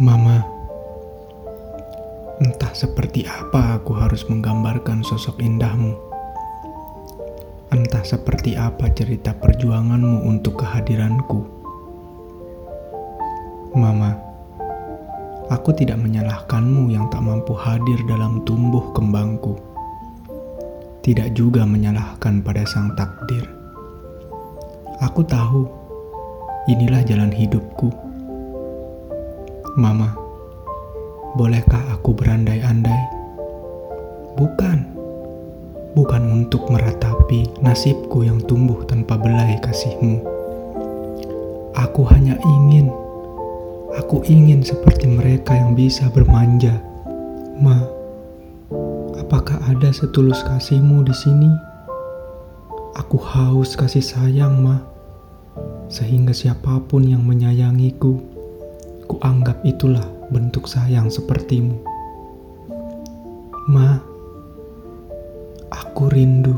Mama, entah seperti apa aku harus menggambarkan sosok indahmu. Entah seperti apa cerita perjuanganmu untuk kehadiranku. Mama, aku tidak menyalahkanmu yang tak mampu hadir dalam tumbuh kembangku. Tidak juga menyalahkan pada sang takdir. Aku tahu inilah jalan hidupku Mama, bolehkah aku berandai-andai? Bukan, bukan untuk meratapi nasibku yang tumbuh tanpa belai kasihmu. Aku hanya ingin, aku ingin seperti mereka yang bisa bermanja. Ma, apakah ada setulus kasihmu di sini? Aku haus kasih sayang, Ma, sehingga siapa pun yang menyayangiku Kuanggap itulah bentuk sayang sepertimu. Ma, aku rindu